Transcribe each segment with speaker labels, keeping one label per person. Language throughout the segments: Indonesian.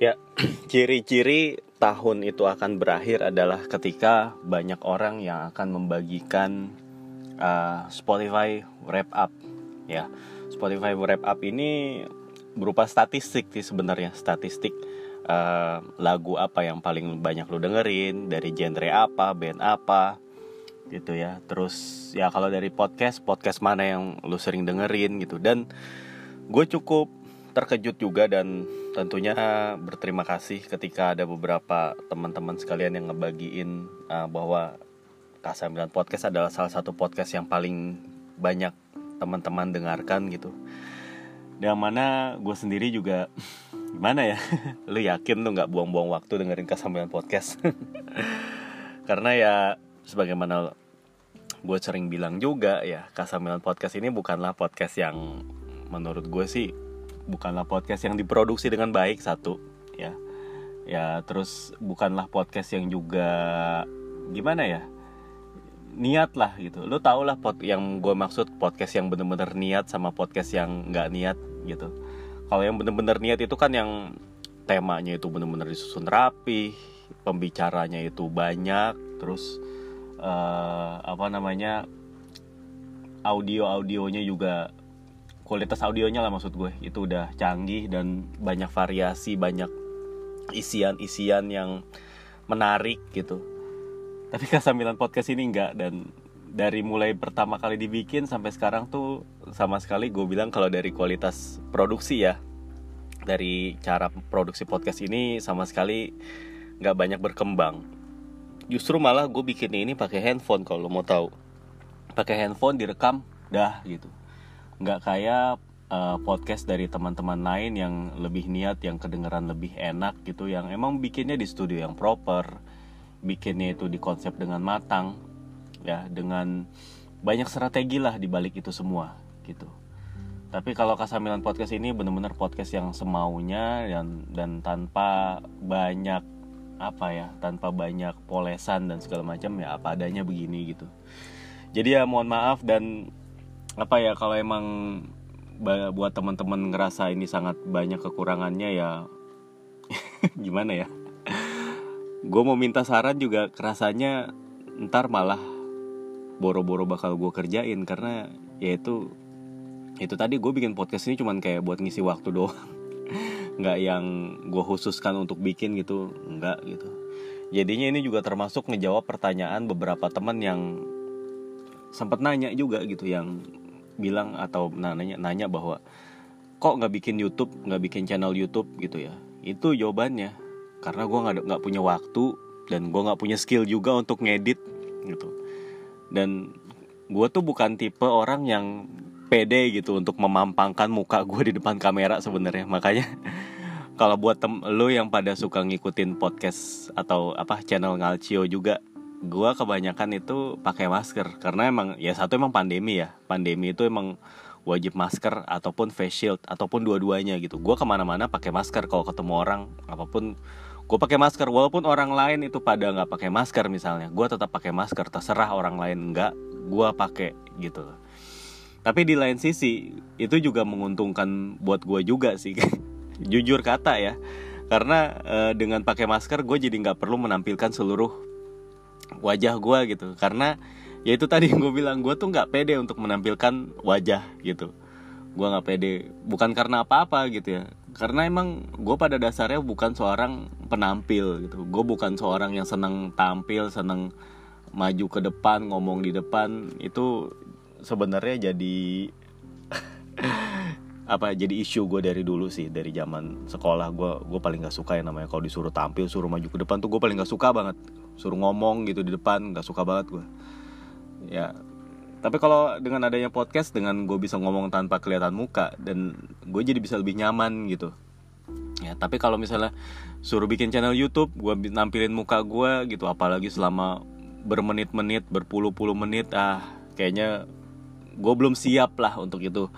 Speaker 1: Ya, ciri-ciri tahun itu akan berakhir adalah ketika banyak orang yang akan membagikan uh, Spotify Wrap Up. Ya, Spotify Wrap Up ini berupa statistik sih sebenarnya, statistik uh, lagu apa yang paling banyak lu dengerin, dari genre apa, band apa, gitu ya. Terus ya kalau dari podcast, podcast mana yang lu sering dengerin gitu. Dan gue cukup terkejut juga dan tentunya berterima kasih ketika ada beberapa teman-teman sekalian yang ngebagiin uh, bahwa K9 Podcast adalah salah satu podcast yang paling banyak teman-teman dengarkan gitu. Yang mana gue sendiri juga gimana ya, lu yakin tuh nggak buang-buang waktu dengerin K9 Podcast? Karena ya sebagaimana gue sering bilang juga ya K9 Podcast ini bukanlah podcast yang menurut gue sih bukanlah podcast yang diproduksi dengan baik satu ya. Ya terus bukanlah podcast yang juga gimana ya niat lah gitu. Lo tau lah pot yang gue maksud podcast yang bener-bener niat sama podcast yang nggak niat gitu. Kalau yang bener-bener niat itu kan yang temanya itu bener-bener disusun rapi pembicaranya itu banyak terus uh, apa namanya audio audionya juga kualitas audionya lah maksud gue. Itu udah canggih dan banyak variasi banyak isian-isian yang menarik gitu. Tapi kasamilan podcast ini enggak dan dari mulai pertama kali dibikin sampai sekarang tuh sama sekali gue bilang kalau dari kualitas produksi ya dari cara produksi podcast ini sama sekali nggak banyak berkembang. Justru malah gue bikin ini pakai handphone kalau mau tahu. Pakai handphone direkam dah gitu nggak kayak uh, podcast dari teman-teman lain yang lebih niat yang kedengeran lebih enak gitu yang emang bikinnya di studio yang proper bikinnya itu di konsep dengan matang ya dengan banyak strategi lah di balik itu semua gitu. Tapi kalau Kasamilan Podcast ini bener-bener podcast yang semaunya dan dan tanpa banyak apa ya tanpa banyak polesan dan segala macam ya apa adanya begini gitu. Jadi ya mohon maaf dan apa ya kalau emang buat teman-teman ngerasa ini sangat banyak kekurangannya ya gimana ya? Gue mau minta saran juga kerasanya ntar malah boro-boro bakal gue kerjain karena ya itu itu tadi gue bikin podcast ini cuman kayak buat ngisi waktu doang. Nggak yang gue khususkan untuk bikin gitu nggak gitu. Jadinya ini juga termasuk ngejawab pertanyaan beberapa teman yang sempat nanya juga gitu yang bilang atau nanya nanya bahwa kok nggak bikin YouTube nggak bikin channel YouTube? gitu ya. Itu jawabannya. Karena gue nggak nggak punya waktu dan gue nggak punya skill juga untuk ngedit gitu. Dan gue tuh bukan tipe orang yang pede gitu untuk memampangkan muka gue di depan kamera sebenarnya. Makanya kalau buat tem lo yang pada suka ngikutin podcast atau apa channel ngalcio juga gue kebanyakan itu pakai masker. Karena emang ya satu emang pandemi ya. Pandemi itu emang wajib masker ataupun face shield ataupun dua-duanya gitu. Gue ke mana-mana pakai masker kalau ketemu orang. Apa pun gue pakai masker. Walaupun orang lain itu pada nggak pakai masker misalnya gue tetap pakai masker. Terserah orang lain nggak gue pakai gitu. Tapi di lain sisi itu juga menguntungkan buat gue juga sih. Jujur kata ya. Karena e, dengan pakai masker gue jadi nggak perlu menampilkan seluruh wajah gue gitu. Karena ya itu tadi gue bilang gue tuh nggak pede untuk menampilkan wajah gitu. Gue nggak pede. Bukan karena apa-apa gitu ya. Karena emang gue pada dasarnya bukan seorang penampil gitu. Gue bukan seorang yang senang tampil senang maju ke depan ngomong di depan. Itu sebenarnya jadi apa jadi isu gue dari dulu sih dari zaman sekolah. Gue gue paling gak suka yang namanya kalau disuruh tampil suruh maju ke depan tuh gue paling gak suka banget. Suruh ngomong gitu di depan gak suka banget gue ya tapi kalau dengan adanya podcast dengan gue bisa ngomong tanpa kelihatan muka dan gue jadi bisa lebih nyaman gitu. Ya tapi kalau misalnya suruh bikin channel YouTube gue nampilin muka gue gitu apalagi selama bermenit-menit berpuluh-puluh menit ah kayaknya gue belum siap lah untuk itu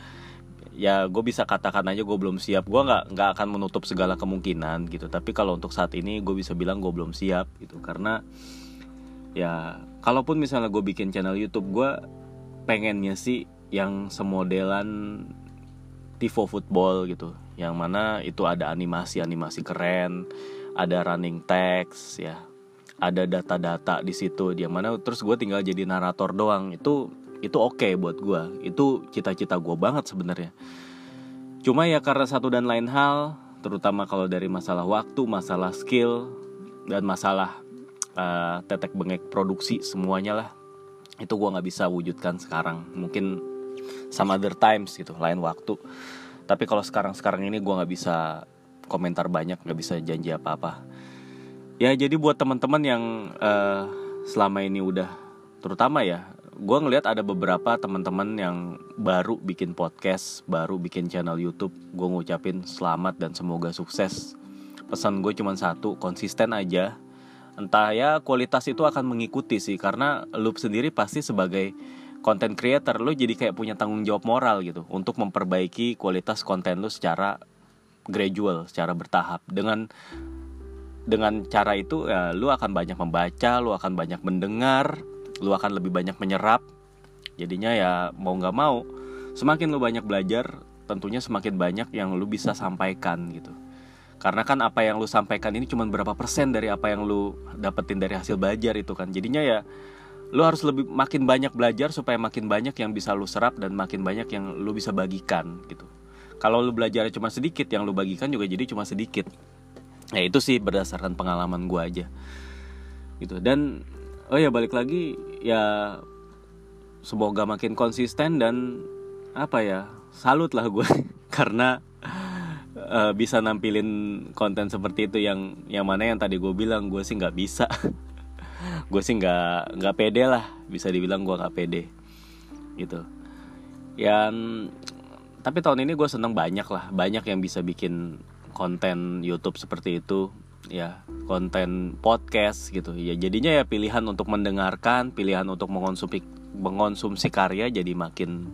Speaker 1: ya gue bisa katakan aja gue belum siap. Gue nggak nggak akan menutup segala kemungkinan gitu. Tapi kalau untuk saat ini gue bisa bilang gue belum siap gitu. Karena ya kalaupun misalnya gue bikin channel YouTube gue pengennya sih yang semodelan Tivo Football gitu. Yang mana itu ada animasi-animasi keren ada running text ya. Ada data-data di situ. Dia mana terus gue tinggal jadi narator doang. Itu itu oke okay buat gue itu cita-cita gue banget sebenarnya. Cuma ya karena satu dan lain hal terutama kalau dari masalah waktu masalah skill dan masalah uh, tetek bengek produksi semuanya lah itu gue nggak bisa wujudkan sekarang. Mungkin sama other times gitu lain waktu. Tapi kalau sekarang sekarang ini gue nggak bisa komentar banyak nggak bisa janji apa apa ya jadi buat teman-teman yang uh, selama ini udah terutama ya gue ngelihat ada beberapa teman-teman yang baru bikin podcast baru bikin channel YouTube. Gue ngucapin selamat dan semoga sukses. Pesan gue cuma satu konsisten aja. Entah ya kualitas itu akan mengikuti sih karena lu sendiri pasti sebagai content creator lu jadi kayak punya tanggung jawab moral gitu untuk memperbaiki kualitas konten lu secara gradual secara bertahap. Dengan dengan cara itu ya lu akan banyak membaca lu akan banyak mendengar lu akan lebih banyak menyerap. Jadinya ya mau nggak mau semakin lu banyak belajar tentunya semakin banyak yang lu bisa sampaikan gitu. Karena kan apa yang lu sampaikan ini cuma berapa persen dari apa yang lu dapetin dari hasil belajar itu kan. Jadinya ya lu harus lebih makin banyak belajar supaya makin banyak yang bisa lu serap dan makin banyak yang lu bisa bagikan gitu. Kalau lu belajar cuma sedikit yang lu bagikan juga jadi cuma sedikit. Ya itu sih berdasarkan pengalaman gua aja. Gitu. Dan oh ya balik lagi ya semoga makin konsisten dan apa ya salut lah gue karena uh, bisa nampilin konten seperti itu yang yang mana yang tadi gue bilang gue sih nggak bisa. Gue sih nggak nggak pede lah bisa dibilang gue nggak pede gitu. Yang tapi tahun ini gue seneng banyak lah banyak yang bisa bikin konten YouTube seperti itu ya konten podcast gitu. Ya jadinya ya pilihan untuk mendengarkan pilihan untuk mengonsumsi mengonsumsi karya jadi makin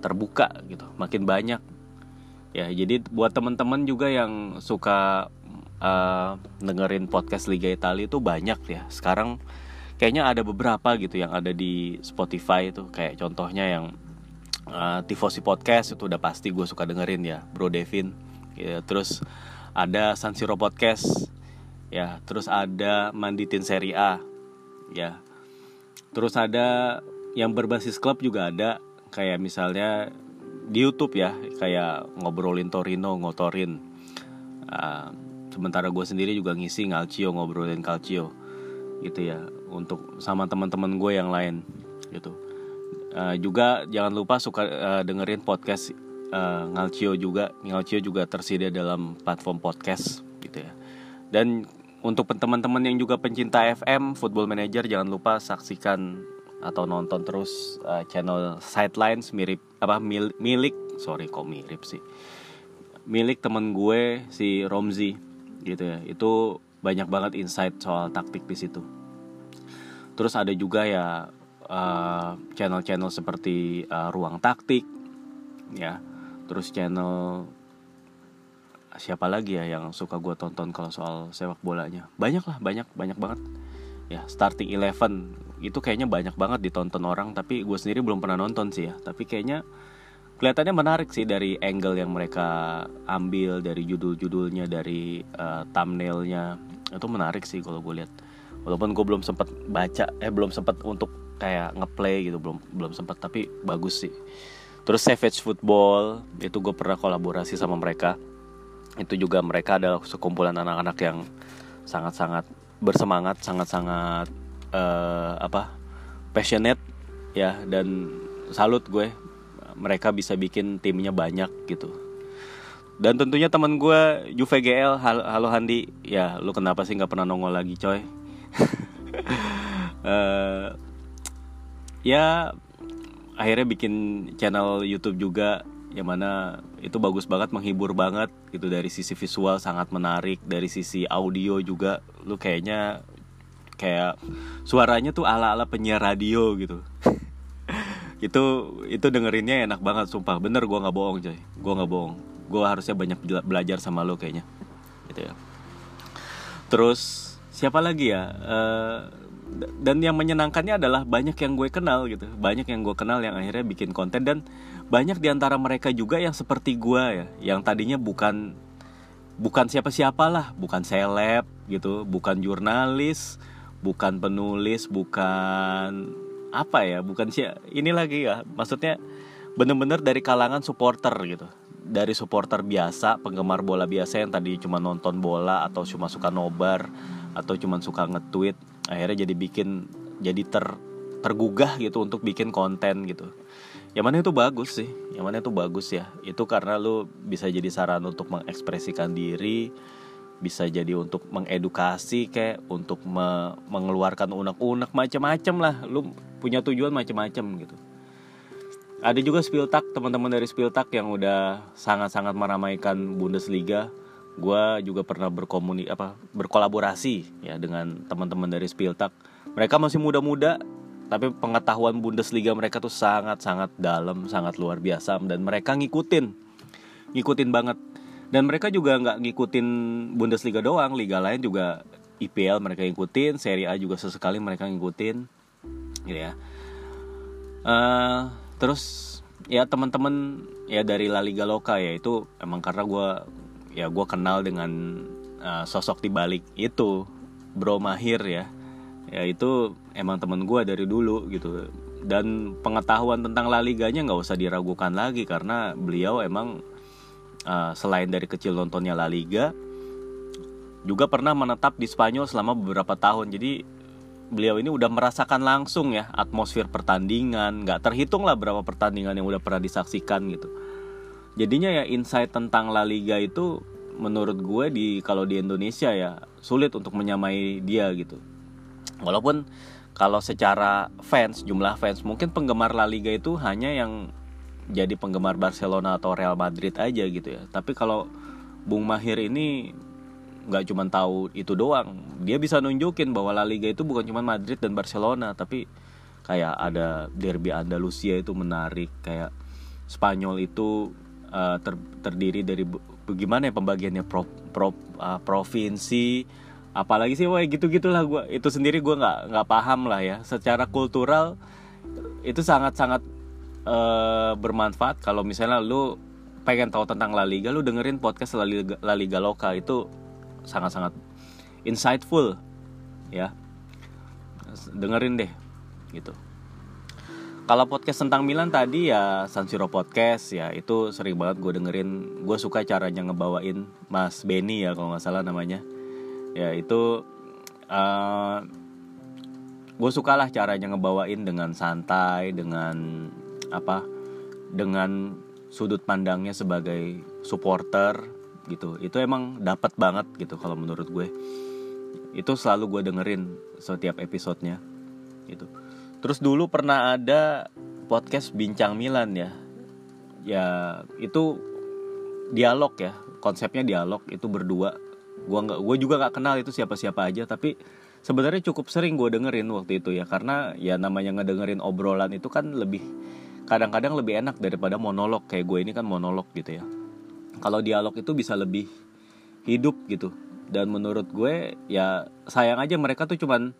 Speaker 1: terbuka gitu makin banyak. Ya jadi buat teman-teman juga yang suka uh, dengerin podcast Liga Italia itu banyak ya. Sekarang kayaknya ada beberapa gitu yang ada di Spotify itu kayak contohnya yang uh, Tifosi Podcast itu udah pasti gue suka dengerin ya Bro Devin. Ya, terus ada San Siro Podcast ya. Terus ada Manditin Seri A ya. Terus ada yang berbasis klub juga ada. Kayak misalnya di YouTube ya. Kayak ngobrolin Torino ngotorin. Uh, sementara gue sendiri juga ngisi Ngalcio ngobrolin Calcio gitu ya. Untuk sama teman-teman gue yang lain gitu. Uh, juga jangan lupa suka uh, dengerin podcast uh, Ngalcio juga Ngalcio juga tersedia dalam platform podcast gitu ya. Dan untuk teman-teman yang juga pencinta FM Football Manager jangan lupa saksikan atau nonton terus uh, channel Sidelines mirip apa mil, milik sorry kok mirip sih? Milik temen gue si Romzi gitu ya. Itu banyak banget insight soal taktik di situ. Terus ada juga ya uh, channel-channel seperti uh, ruang taktik ya terus channel siapa lagi ya yang suka gue tonton kalau soal sepak bolanya? Banyak lah banyak banyak banget. Ya starting eleven itu kayaknya banyak banget ditonton orang tapi gue sendiri belum pernah nonton sih ya. Tapi kayaknya kelihatannya menarik sih dari angle yang mereka ambil dari judul-judulnya dari uh, thumbnailnya. Itu menarik sih kalau gue lihat. Walaupun gue belum sempat baca eh belum sempat untuk kayak ngeplay gitu belum belum sempat tapi bagus sih terus Savage Football itu gue pernah kolaborasi sama mereka. Itu juga mereka adalah sekumpulan anak-anak yang sangat-sangat bersemangat sangat-sangat uh, apa passionate ya dan salut gue. Mereka bisa bikin timnya banyak gitu. Dan tentunya teman gue Juve GL halo, halo Handi. Ya lu kenapa sih nggak pernah nongol lagi coy? Uh, ya akhirnya bikin channel YouTube juga yang mana itu bagus banget menghibur banget gitu. Dari sisi visual sangat menarik dari sisi audio juga. Lu kayaknya kayak suaranya tuh ala ala penyiar radio gitu. Itu itu dengerinnya enak banget sumpah. Bener gue nggak bohong coy. Gue nggak bohong. Gue harusnya banyak belajar sama lo kayaknya. Gitu ya. Terus siapa lagi ya? Uh, dan yang menyenangkannya adalah banyak yang gue kenal gitu. Banyak yang gue kenal yang akhirnya bikin konten dan banyak di antara mereka juga yang seperti gue ya yang tadinya bukan bukan siapa-siapa lah bukan seleb gitu bukan jurnalis bukan penulis bukan apa ya bukan sih ini lagi ya maksudnya bener-bener dari kalangan supporter gitu. Dari supporter biasa penggemar bola biasa yang tadi cuma nonton bola atau cuma suka nobar atau cuma suka nge-tweet akhirnya jadi bikin jadi ter tergugah gitu untuk bikin konten gitu. Yang mana itu bagus sih yang mana itu bagus ya. Itu karena lu bisa jadi saran untuk mengekspresikan diri bisa jadi untuk mengedukasi kayak untuk me mengeluarkan unek-unek macam-macam lah. Lu punya tujuan macam-macam gitu. Ada juga Spiltak teman-teman dari Spiltak yang udah sangat-sangat meramaikan Bundesliga gue juga pernah berkomuni apa berkolaborasi ya dengan teman-teman dari Spiltak mereka masih muda-muda tapi pengetahuan Bundesliga mereka tuh sangat-sangat dalam sangat luar biasa dan mereka ngikutin ngikutin banget. Dan mereka juga nggak ngikutin Bundesliga doang liga lain juga IPL mereka ngikutin Serie A juga sesekali mereka ngikutin gitu ya. Uh, terus ya teman-teman ya dari La Liga Loka ya itu emang karena gue ya gue kenal dengan uh, sosok di balik itu Bro Mahir ya. Ya itu emang temen gue dari dulu gitu. Dan pengetahuan tentang La Liganya nggak usah diragukan lagi karena beliau emang uh, selain dari kecil nontonnya La Liga juga pernah menetap di Spanyol selama beberapa tahun. Jadi beliau ini udah merasakan langsung ya atmosfer pertandingan. Nggak terhitung lah berapa pertandingan yang udah pernah disaksikan gitu jadinya ya insight tentang La Liga itu menurut gue di kalau di Indonesia ya sulit untuk menyamai dia gitu. Walaupun kalau secara fans jumlah fans mungkin penggemar La Liga itu hanya yang jadi penggemar Barcelona atau Real Madrid aja gitu ya. Tapi kalau Bung Mahir ini nggak cuma tahu itu doang. Dia bisa nunjukin bahwa La Liga itu bukan cuma Madrid dan Barcelona tapi kayak ada derby Andalusia itu menarik kayak Spanyol itu uh, ter, terdiri dari bagaimana ya pembagiannya? Pro, pro, uh, provinsi apalagi sih wah gitu gitulah gue itu sendiri gue nggak nggak paham lah ya. Secara kultural itu sangat sangat uh, bermanfaat. Kalau misalnya lu pengen tahu tentang La Liga lu dengerin podcast La Liga, La Liga Loka. Itu sangat sangat insightful ya. Dengerin deh gitu kalau podcast tentang Milan tadi ya San Siro podcast ya itu sering banget gue dengerin. Gue suka caranya ngebawain Mas Benny ya kalau nggak salah namanya. Ya itu uh, eh, gue suka lah caranya ngebawain dengan santai dengan apa dengan sudut pandangnya sebagai supporter gitu. Itu emang dapat banget gitu kalau menurut gue. Itu selalu gue dengerin setiap episodenya gitu Terus dulu pernah ada podcast Bincang Milan ya. Ya, itu dialog ya. Konsepnya dialog itu berdua. Gua nggak gue juga nggak kenal itu siapa-siapa aja tapi sebenarnya cukup sering gue dengerin waktu itu ya karena ya namanya ngedengerin obrolan itu kan lebih kadang-kadang lebih enak daripada monolog kayak gue ini kan monolog gitu ya. Kalau dialog itu bisa lebih hidup gitu. Dan menurut gue ya sayang aja mereka tuh cuman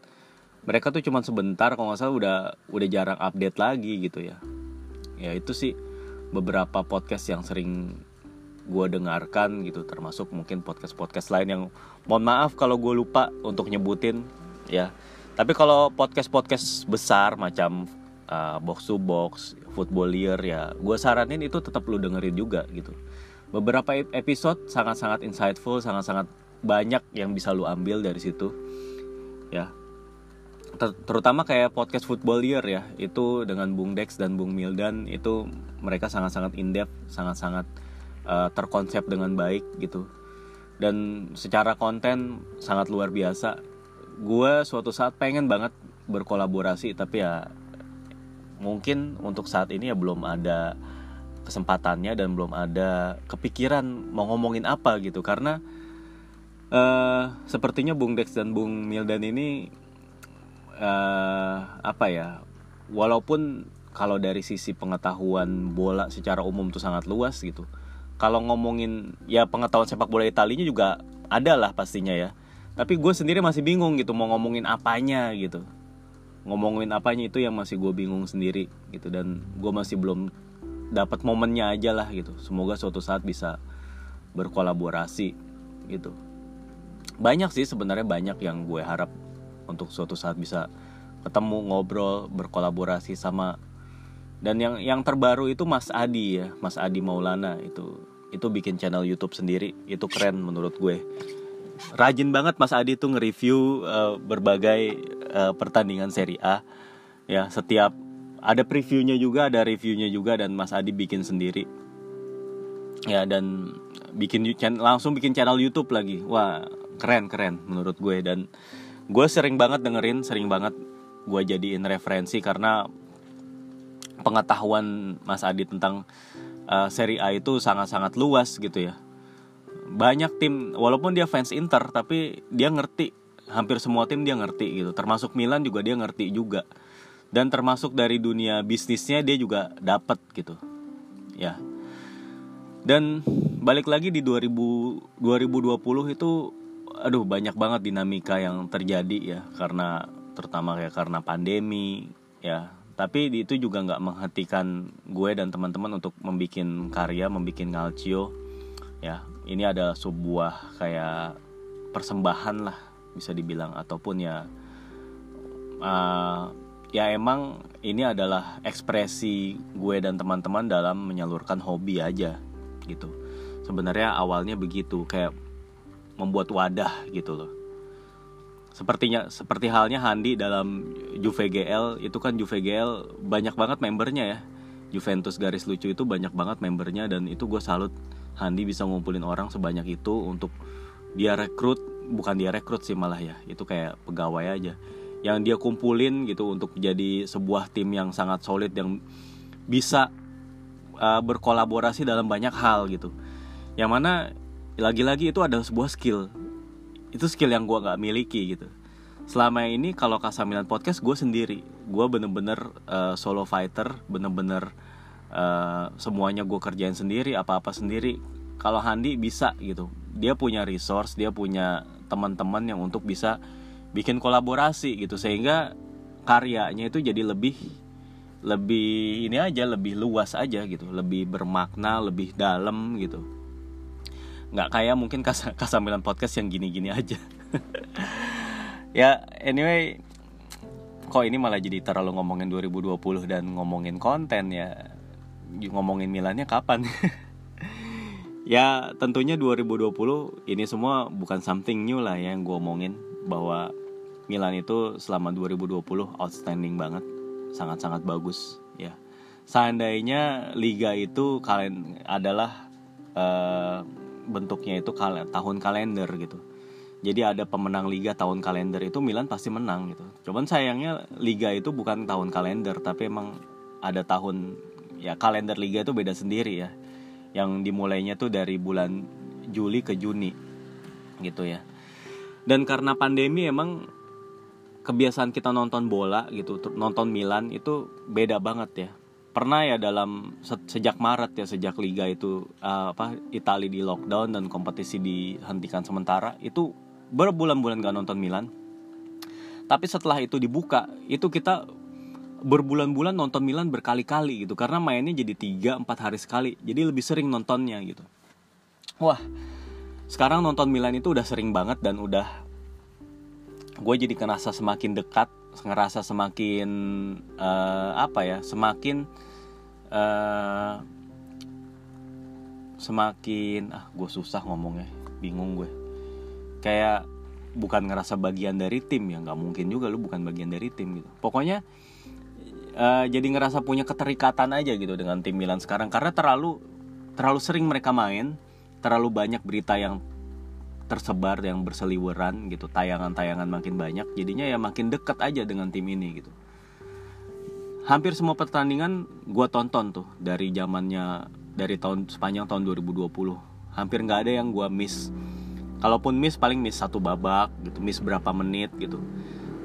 Speaker 1: mereka tuh cuma sebentar kalau nggak salah udah udah jarang update lagi gitu ya. Ya itu sih beberapa podcast yang sering gue dengarkan gitu termasuk mungkin podcast podcast lain yang mohon maaf kalau gue lupa untuk nyebutin ya. Tapi kalau podcast podcast besar macam uh, box to box footballier ya gue saranin itu tetap lu dengerin juga gitu. Beberapa episode sangat sangat insightful sangat sangat banyak yang bisa lu ambil dari situ ya ter terutama kayak podcast football year ya itu dengan Bung Dex dan Bung Mildan itu mereka sangat-sangat in depth sangat-sangat uh, terkonsep dengan baik gitu. Dan secara konten sangat luar biasa. Gue suatu saat pengen banget berkolaborasi tapi ya mungkin untuk saat ini ya belum ada kesempatannya dan belum ada kepikiran mau ngomongin apa gitu. Karena uh, sepertinya Bung Dex dan Bung Mildan ini uh, apa ya walaupun kalau dari sisi pengetahuan bola secara umum tuh sangat luas gitu kalau ngomongin ya pengetahuan sepak bola Italinya juga ada lah pastinya ya. Tapi gue sendiri masih bingung gitu mau ngomongin apanya gitu. Ngomongin apanya itu yang masih gue bingung sendiri gitu dan gue masih belum dapat momennya aja lah gitu. Semoga suatu saat bisa berkolaborasi gitu. Banyak sih sebenarnya banyak yang gue harap untuk suatu saat bisa ketemu ngobrol berkolaborasi sama dan yang yang terbaru itu Mas Adi ya Mas Adi Maulana itu itu bikin channel YouTube sendiri itu keren menurut gue. Rajin banget Mas Adi tuh nge-review uh, berbagai uh, pertandingan Serie A. Ya setiap ada previewnya juga ada reviewnya juga dan Mas Adi bikin sendiri. Ya dan bikin langsung bikin channel YouTube lagi. Wah keren keren menurut gue dan gue sering banget dengerin sering banget gue jadiin referensi karena pengetahuan Mas Adi tentang uh, Serie A itu sangat-sangat luas gitu ya. Banyak tim walaupun dia fans Inter tapi dia ngerti hampir semua tim dia ngerti gitu. Termasuk Milan juga dia ngerti juga. Dan termasuk dari dunia bisnisnya dia juga dapat gitu. Ya. Dan balik lagi di 2000 2020 itu aduh banyak banget dinamika yang terjadi ya karena terutama kayak karena pandemi ya. Tapi itu juga nggak menghentikan gue dan teman-teman untuk membuat karya membuat ngalcio ya. Ini ada sebuah kayak persembahan lah bisa dibilang. Ataupun ya uh, ya emang ini adalah ekspresi gue dan teman-teman dalam menyalurkan hobi aja gitu. Sebenarnya awalnya begitu kayak membuat wadah gitu loh. Sepertinya seperti halnya Handi dalam Juve GL itu kan Juve GL banyak banget membernya ya. Juventus garis lucu itu banyak banget membernya dan itu gue salut Handi bisa ngumpulin orang sebanyak itu untuk dia rekrut bukan dia rekrut sih malah ya itu kayak pegawai aja. Yang dia kumpulin gitu untuk jadi sebuah tim yang sangat solid yang bisa uh, berkolaborasi dalam banyak hal gitu. Yang mana lagi-lagi itu ada sebuah skill. Itu skill yang gue gak miliki gitu. Selama ini kalau Kasamilan podcast gue sendiri. Gue bener-bener uh, solo fighter bener-bener uh, semuanya gue kerjain sendiri apa-apa sendiri. Kalau Handi bisa gitu. Dia punya resource dia punya teman-teman yang untuk bisa bikin kolaborasi gitu. Sehingga karyanya itu jadi lebih lebih ini aja lebih luas aja gitu. Lebih bermakna lebih dalam gitu nggak kayak mungkin kas kasamilan podcast yang gini-gini aja. Ya anyway kok ini malah jadi terlalu ngomongin 2020 dan ngomongin konten ya? Ngomongin Milannya kapan? Ya tentunya 2020 ini semua bukan something new lah ya yang gue omongin bahwa Milan itu selama 2020 outstanding banget sangat-sangat bagus ya. Seandainya liga itu kalian adalah uh, bentuknya itu kal tahun kalender gitu. Jadi ada pemenang liga tahun kalender itu Milan pasti menang gitu. Cuman sayangnya liga itu bukan tahun kalender tapi emang ada tahun ya kalender liga itu beda sendiri ya. Yang dimulainya tuh dari bulan Juli ke Juni gitu ya. Dan karena pandemi emang kebiasaan kita nonton bola gitu nonton Milan itu beda banget ya pernah ya dalam sejak Maret ya sejak liga itu uh, apa Italia di lockdown dan kompetisi dihentikan sementara itu berbulan-bulan gak nonton Milan. Tapi setelah itu dibuka itu kita berbulan-bulan nonton Milan berkali-kali gitu karena mainnya jadi 3 4 hari sekali jadi lebih sering nontonnya gitu. Wah sekarang nonton Milan itu udah sering banget dan udah gue jadi ngerasa semakin dekat ngerasa semakin uh, apa ya semakin uh, semakin ah gue susah ngomongnya bingung gue. Kayak bukan ngerasa bagian dari tim ya nggak mungkin juga lu bukan bagian dari tim gitu. Pokoknya uh, jadi ngerasa punya keterikatan aja gitu dengan tim Milan sekarang. Karena terlalu terlalu sering mereka main terlalu banyak berita yang tersebar yang berseliweran gitu tayangan-tayangan makin banyak jadinya ya makin deket aja dengan tim ini gitu. Hampir semua pertandingan gue tonton tuh dari zamannya dari tahun sepanjang tahun 2020 hampir nggak ada yang gue miss. Kalaupun miss paling miss satu babak gitu miss berapa menit gitu.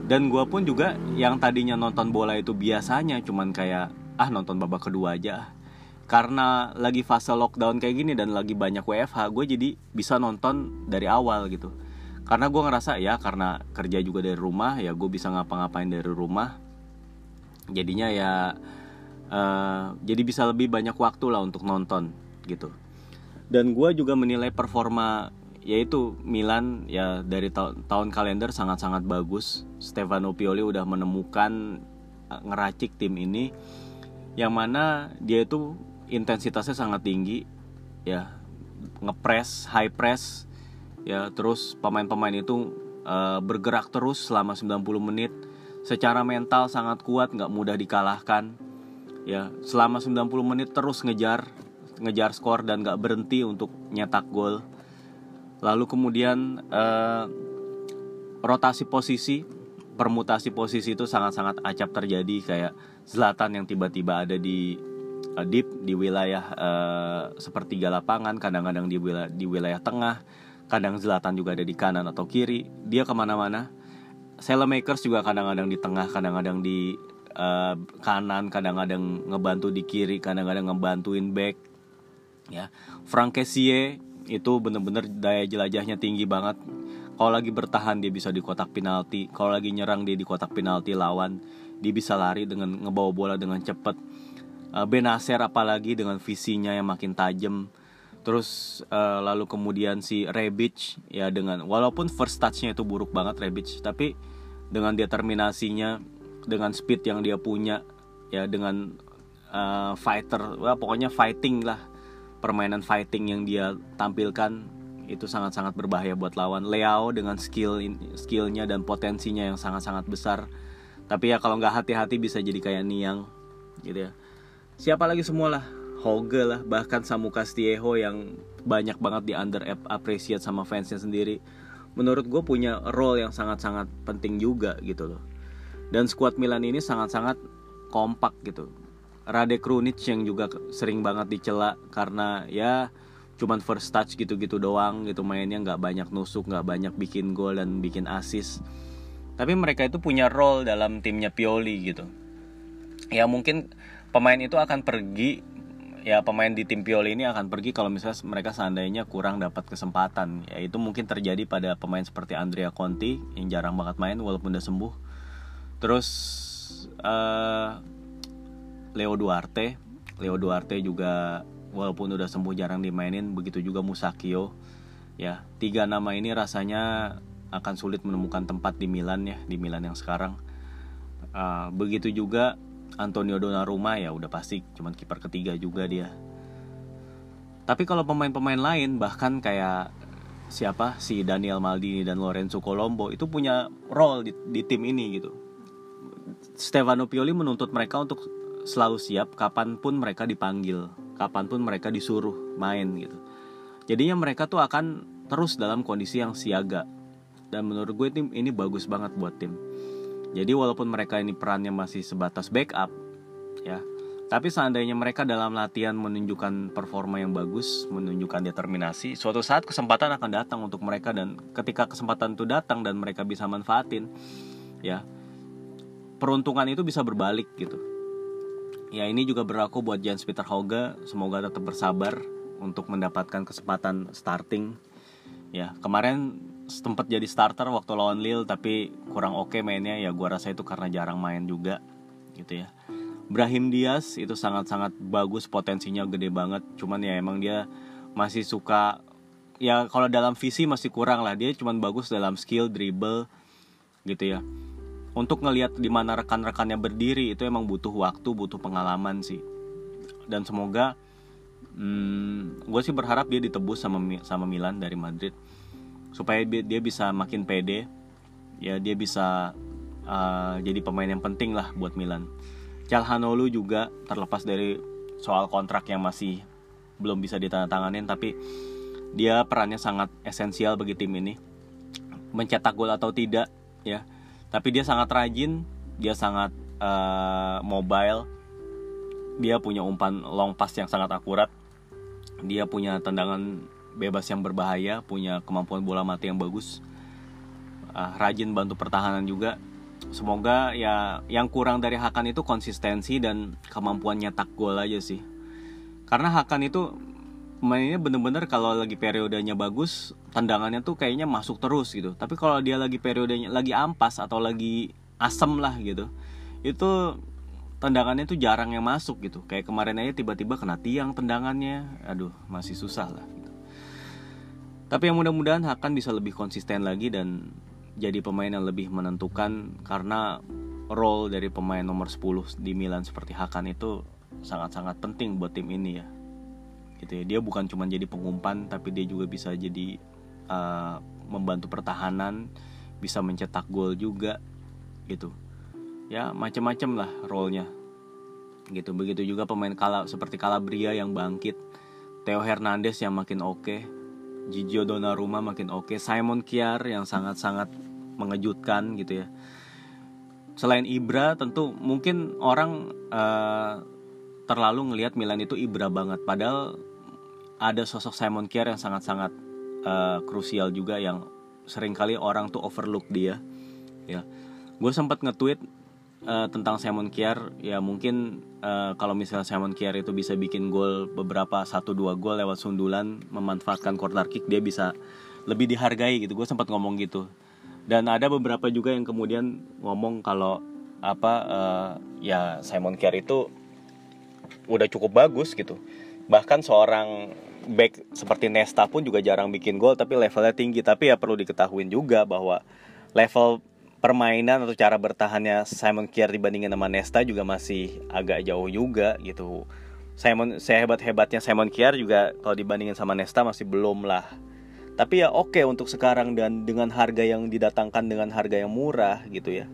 Speaker 1: Dan gue pun juga yang tadinya nonton bola itu biasanya cuman kayak ah nonton babak kedua aja karena lagi fase lockdown kayak gini dan lagi banyak WFH gue jadi bisa nonton dari awal gitu. Karena gue ngerasa ya karena kerja juga dari rumah ya gue bisa ngapa-ngapain dari rumah. Jadinya ya uh, jadi bisa lebih banyak waktu lah untuk nonton gitu. Dan gue juga menilai performa yaitu Milan ya dari ta tahun kalender sangat-sangat bagus. Stefano Pioli udah menemukan uh, ngeracik tim ini. Yang mana dia itu intensitasnya sangat tinggi ya ngepres high press ya terus pemain-pemain itu uh, bergerak terus selama 90 menit. Secara mental sangat kuat nggak mudah dikalahkan ya. Selama 90 menit terus ngejar ngejar skor dan nggak berhenti untuk nyetak gol. Lalu kemudian uh, rotasi posisi permutasi posisi itu sangat-sangat acap terjadi. Kayak Zlatan yang tiba-tiba ada di deep di wilayah uh, sepertiga lapangan kadang-kadang di wilayah di wilayah tengah kadang Zlatan juga ada di kanan atau kiri dia ke mana-mana. Makers juga kadang-kadang di tengah kadang-kadang di uh, kanan kadang-kadang ngebantu di kiri kadang-kadang ngebantuin back ya. Frank Kessie itu bener-bener daya jelajahnya tinggi banget. Kalau lagi bertahan dia bisa di kotak penalti. Kalau lagi nyerang dia di kotak penalti lawan. Dia bisa lari dengan ngebawa bola dengan cepat uh, Benacer apalagi dengan visinya yang makin tajam. Terus uh, lalu kemudian si Rebic ya dengan walaupun first touchnya itu buruk banget Rebic tapi dengan determinasinya dengan speed yang dia punya ya dengan uh, fighter wah pokoknya fighting lah permainan fighting yang dia tampilkan itu sangat-sangat berbahaya buat lawan. Leo dengan skill skillnya dan potensinya yang sangat-sangat besar. Tapi ya kalau nggak hati-hati bisa jadi kayak Niang gitu ya siapa lagi semua lah Hoge lah bahkan Samu Castillejo yang banyak banget di under appreciate sama fansnya sendiri. Menurut gue punya role yang sangat-sangat penting juga gitu loh. Dan squad Milan ini sangat-sangat kompak gitu. Rade Krunic yang juga sering banget dicela karena ya cuman first touch gitu-gitu doang gitu. Mainnya nggak banyak nusuk nggak banyak bikin gol dan bikin assist. Tapi mereka itu punya role dalam timnya Pioli gitu. Ya mungkin pemain itu akan pergi ya pemain di tim Pioli ini akan pergi kalau misalnya mereka seandainya kurang dapat kesempatan. Ya itu mungkin terjadi pada pemain seperti Andrea Conti yang jarang banget main walaupun udah sembuh. Terus uh, Leo Duarte. Leo Duarte juga walaupun udah sembuh jarang dimainin begitu juga Musakio. Ya tiga nama ini rasanya akan sulit menemukan tempat di Milan ya di Milan yang sekarang. Uh, begitu juga Antonio Donnarumma ya udah pasti cuman kiper ketiga juga dia. Tapi kalau pemain-pemain lain bahkan kayak siapa si Daniel Maldini dan Lorenzo Colombo itu punya role di, di tim ini gitu. Stefano Pioli menuntut mereka untuk selalu siap kapan pun mereka dipanggil, kapan pun mereka disuruh main gitu. Jadinya mereka tuh akan terus dalam kondisi yang siaga. Dan menurut gue tim ini bagus banget buat tim jadi walaupun mereka ini perannya masih sebatas backup, ya, tapi seandainya mereka dalam latihan menunjukkan performa yang bagus, menunjukkan determinasi, suatu saat kesempatan akan datang untuk mereka dan ketika kesempatan itu datang dan mereka bisa manfaatin, ya, peruntungan itu bisa berbalik gitu. Ya ini juga berlaku buat Jens Peter Hauge, semoga tetap bersabar untuk mendapatkan kesempatan starting. Ya kemarin sempat jadi starter waktu lawan Lille tapi kurang oke okay mainnya. Ya gua rasa itu karena jarang main juga gitu ya. Brahim Diaz itu sangat-sangat bagus potensinya gede banget. Cuman ya emang dia masih suka ya kalau dalam visi masih kurang lah. Dia cuman bagus dalam skill dribble gitu ya. Untuk ngelihat di mana rekan-rekannya berdiri itu emang butuh waktu butuh pengalaman sih. Dan semoga hmm, gue sih berharap dia ditebus sama sama Milan dari Madrid supaya dia bisa makin pede ya dia bisa uh, jadi pemain yang penting lah buat Milan. Calhanoglu juga terlepas dari soal kontrak yang masih belum bisa ditandatanganin tapi dia perannya sangat esensial bagi tim ini. Mencetak gol atau tidak ya. Tapi dia sangat rajin, dia sangat uh, mobile. Dia punya umpan long pass yang sangat akurat. Dia punya tendangan bebas yang berbahaya, punya kemampuan bola mati yang bagus, uh, rajin bantu pertahanan juga. Semoga ya yang kurang dari Hakan itu konsistensi dan kemampuan nyetak gol aja sih. Karena Hakan itu mainnya bener-bener kalau lagi periodenya bagus, tendangannya tuh kayaknya masuk terus gitu. Tapi kalau dia lagi periodenya lagi ampas atau lagi asem lah gitu, itu tendangannya tuh jarang yang masuk gitu kayak kemarin aja tiba-tiba kena tiang tendangannya aduh masih susah lah. Tapi yang mudah-mudahan Hakan bisa lebih konsisten lagi dan jadi pemain yang lebih menentukan karena role dari pemain nomor 10 di Milan seperti Hakan itu sangat-sangat penting buat tim ini ya. Gitu ya. Dia bukan cuma jadi pengumpan tapi dia juga bisa jadi uh, membantu pertahanan bisa mencetak gol juga gitu. Ya macam-macam lah role-nya. Gitu. Begitu juga pemain kala seperti Calabria yang bangkit Theo Hernandez yang makin oke okay, Gigio Donnarumma makin oke. Okay, Simon Kiar yang sangat-sangat mengejutkan gitu ya. Selain Ibra tentu mungkin orang uh, terlalu ngelihat Milan itu Ibra banget. Padahal ada sosok Simon Kier yang sangat-sangat uh, krusial juga yang sering kali orang tuh overlook dia ya. Gue sempat nge-tweet uh, tentang Simon Kier ya mungkin uh, kalau misalnya Simon Kier itu bisa bikin gol beberapa satu dua gol lewat sundulan memanfaatkan corner kick dia bisa lebih dihargai gitu. Gue sempat ngomong gitu. Dan ada beberapa juga yang kemudian ngomong kalau apa uh, ya Simon Kier itu udah cukup bagus gitu. Bahkan seorang back seperti Nesta pun juga jarang bikin gol tapi levelnya tinggi. Tapi ya perlu diketahui juga bahwa level permainan atau cara bertahannya Simon Kier dibandingin sama Nesta juga masih agak jauh juga gitu. Simon sehebat hebatnya Simon Kier juga kalau dibandingin sama Nesta masih belum lah. Tapi ya oke okay untuk sekarang dan dengan harga yang didatangkan dengan harga yang murah gitu ya.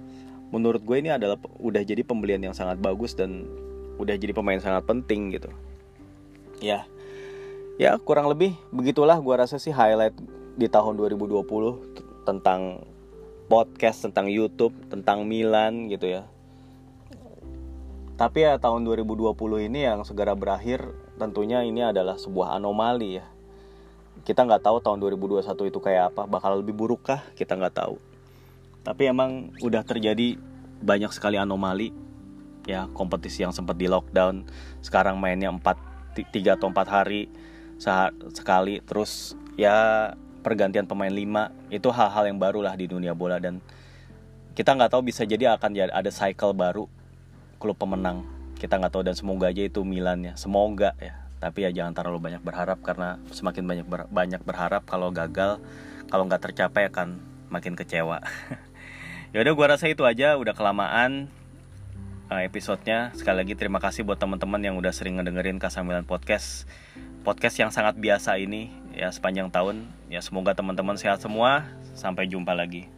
Speaker 1: Menurut gue ini adalah udah jadi pembelian yang sangat bagus dan udah jadi pemain sangat penting gitu. Ya ya kurang lebih begitulah gua rasa sih highlight di tahun 2020 tentang podcast tentang YouTube tentang Milan gitu ya. Tapi ya tahun 2020 ini yang segera berakhir tentunya ini adalah sebuah anomali ya. Kita nggak tahu tahun 2021 itu kayak apa bakal lebih buruk kah kita nggak tahu. Tapi emang udah terjadi banyak sekali anomali. Ya kompetisi yang sempat di lockdown sekarang mainnya 4 3 atau 4 hari sekali. Terus ya pergantian pemain 5 itu hal-hal yang baru lah di dunia bola dan kita nggak tahu bisa jadi akan ada cycle baru klub pemenang. Kita nggak tahu dan semoga aja itu Milan ya semoga ya. Tapi ya jangan terlalu banyak berharap karena semakin banyak ber, banyak berharap kalau gagal kalau nggak tercapai akan makin kecewa. Ya udah gua rasa itu aja. Udah kelamaan uh, episodenya. Sekali lagi terima kasih buat teman-teman yang udah sering ngedengerin Kasamilan Podcast. Podcast yang sangat biasa ini ya sepanjang tahun. Ya semoga teman-teman sehat semua. Sampai jumpa lagi.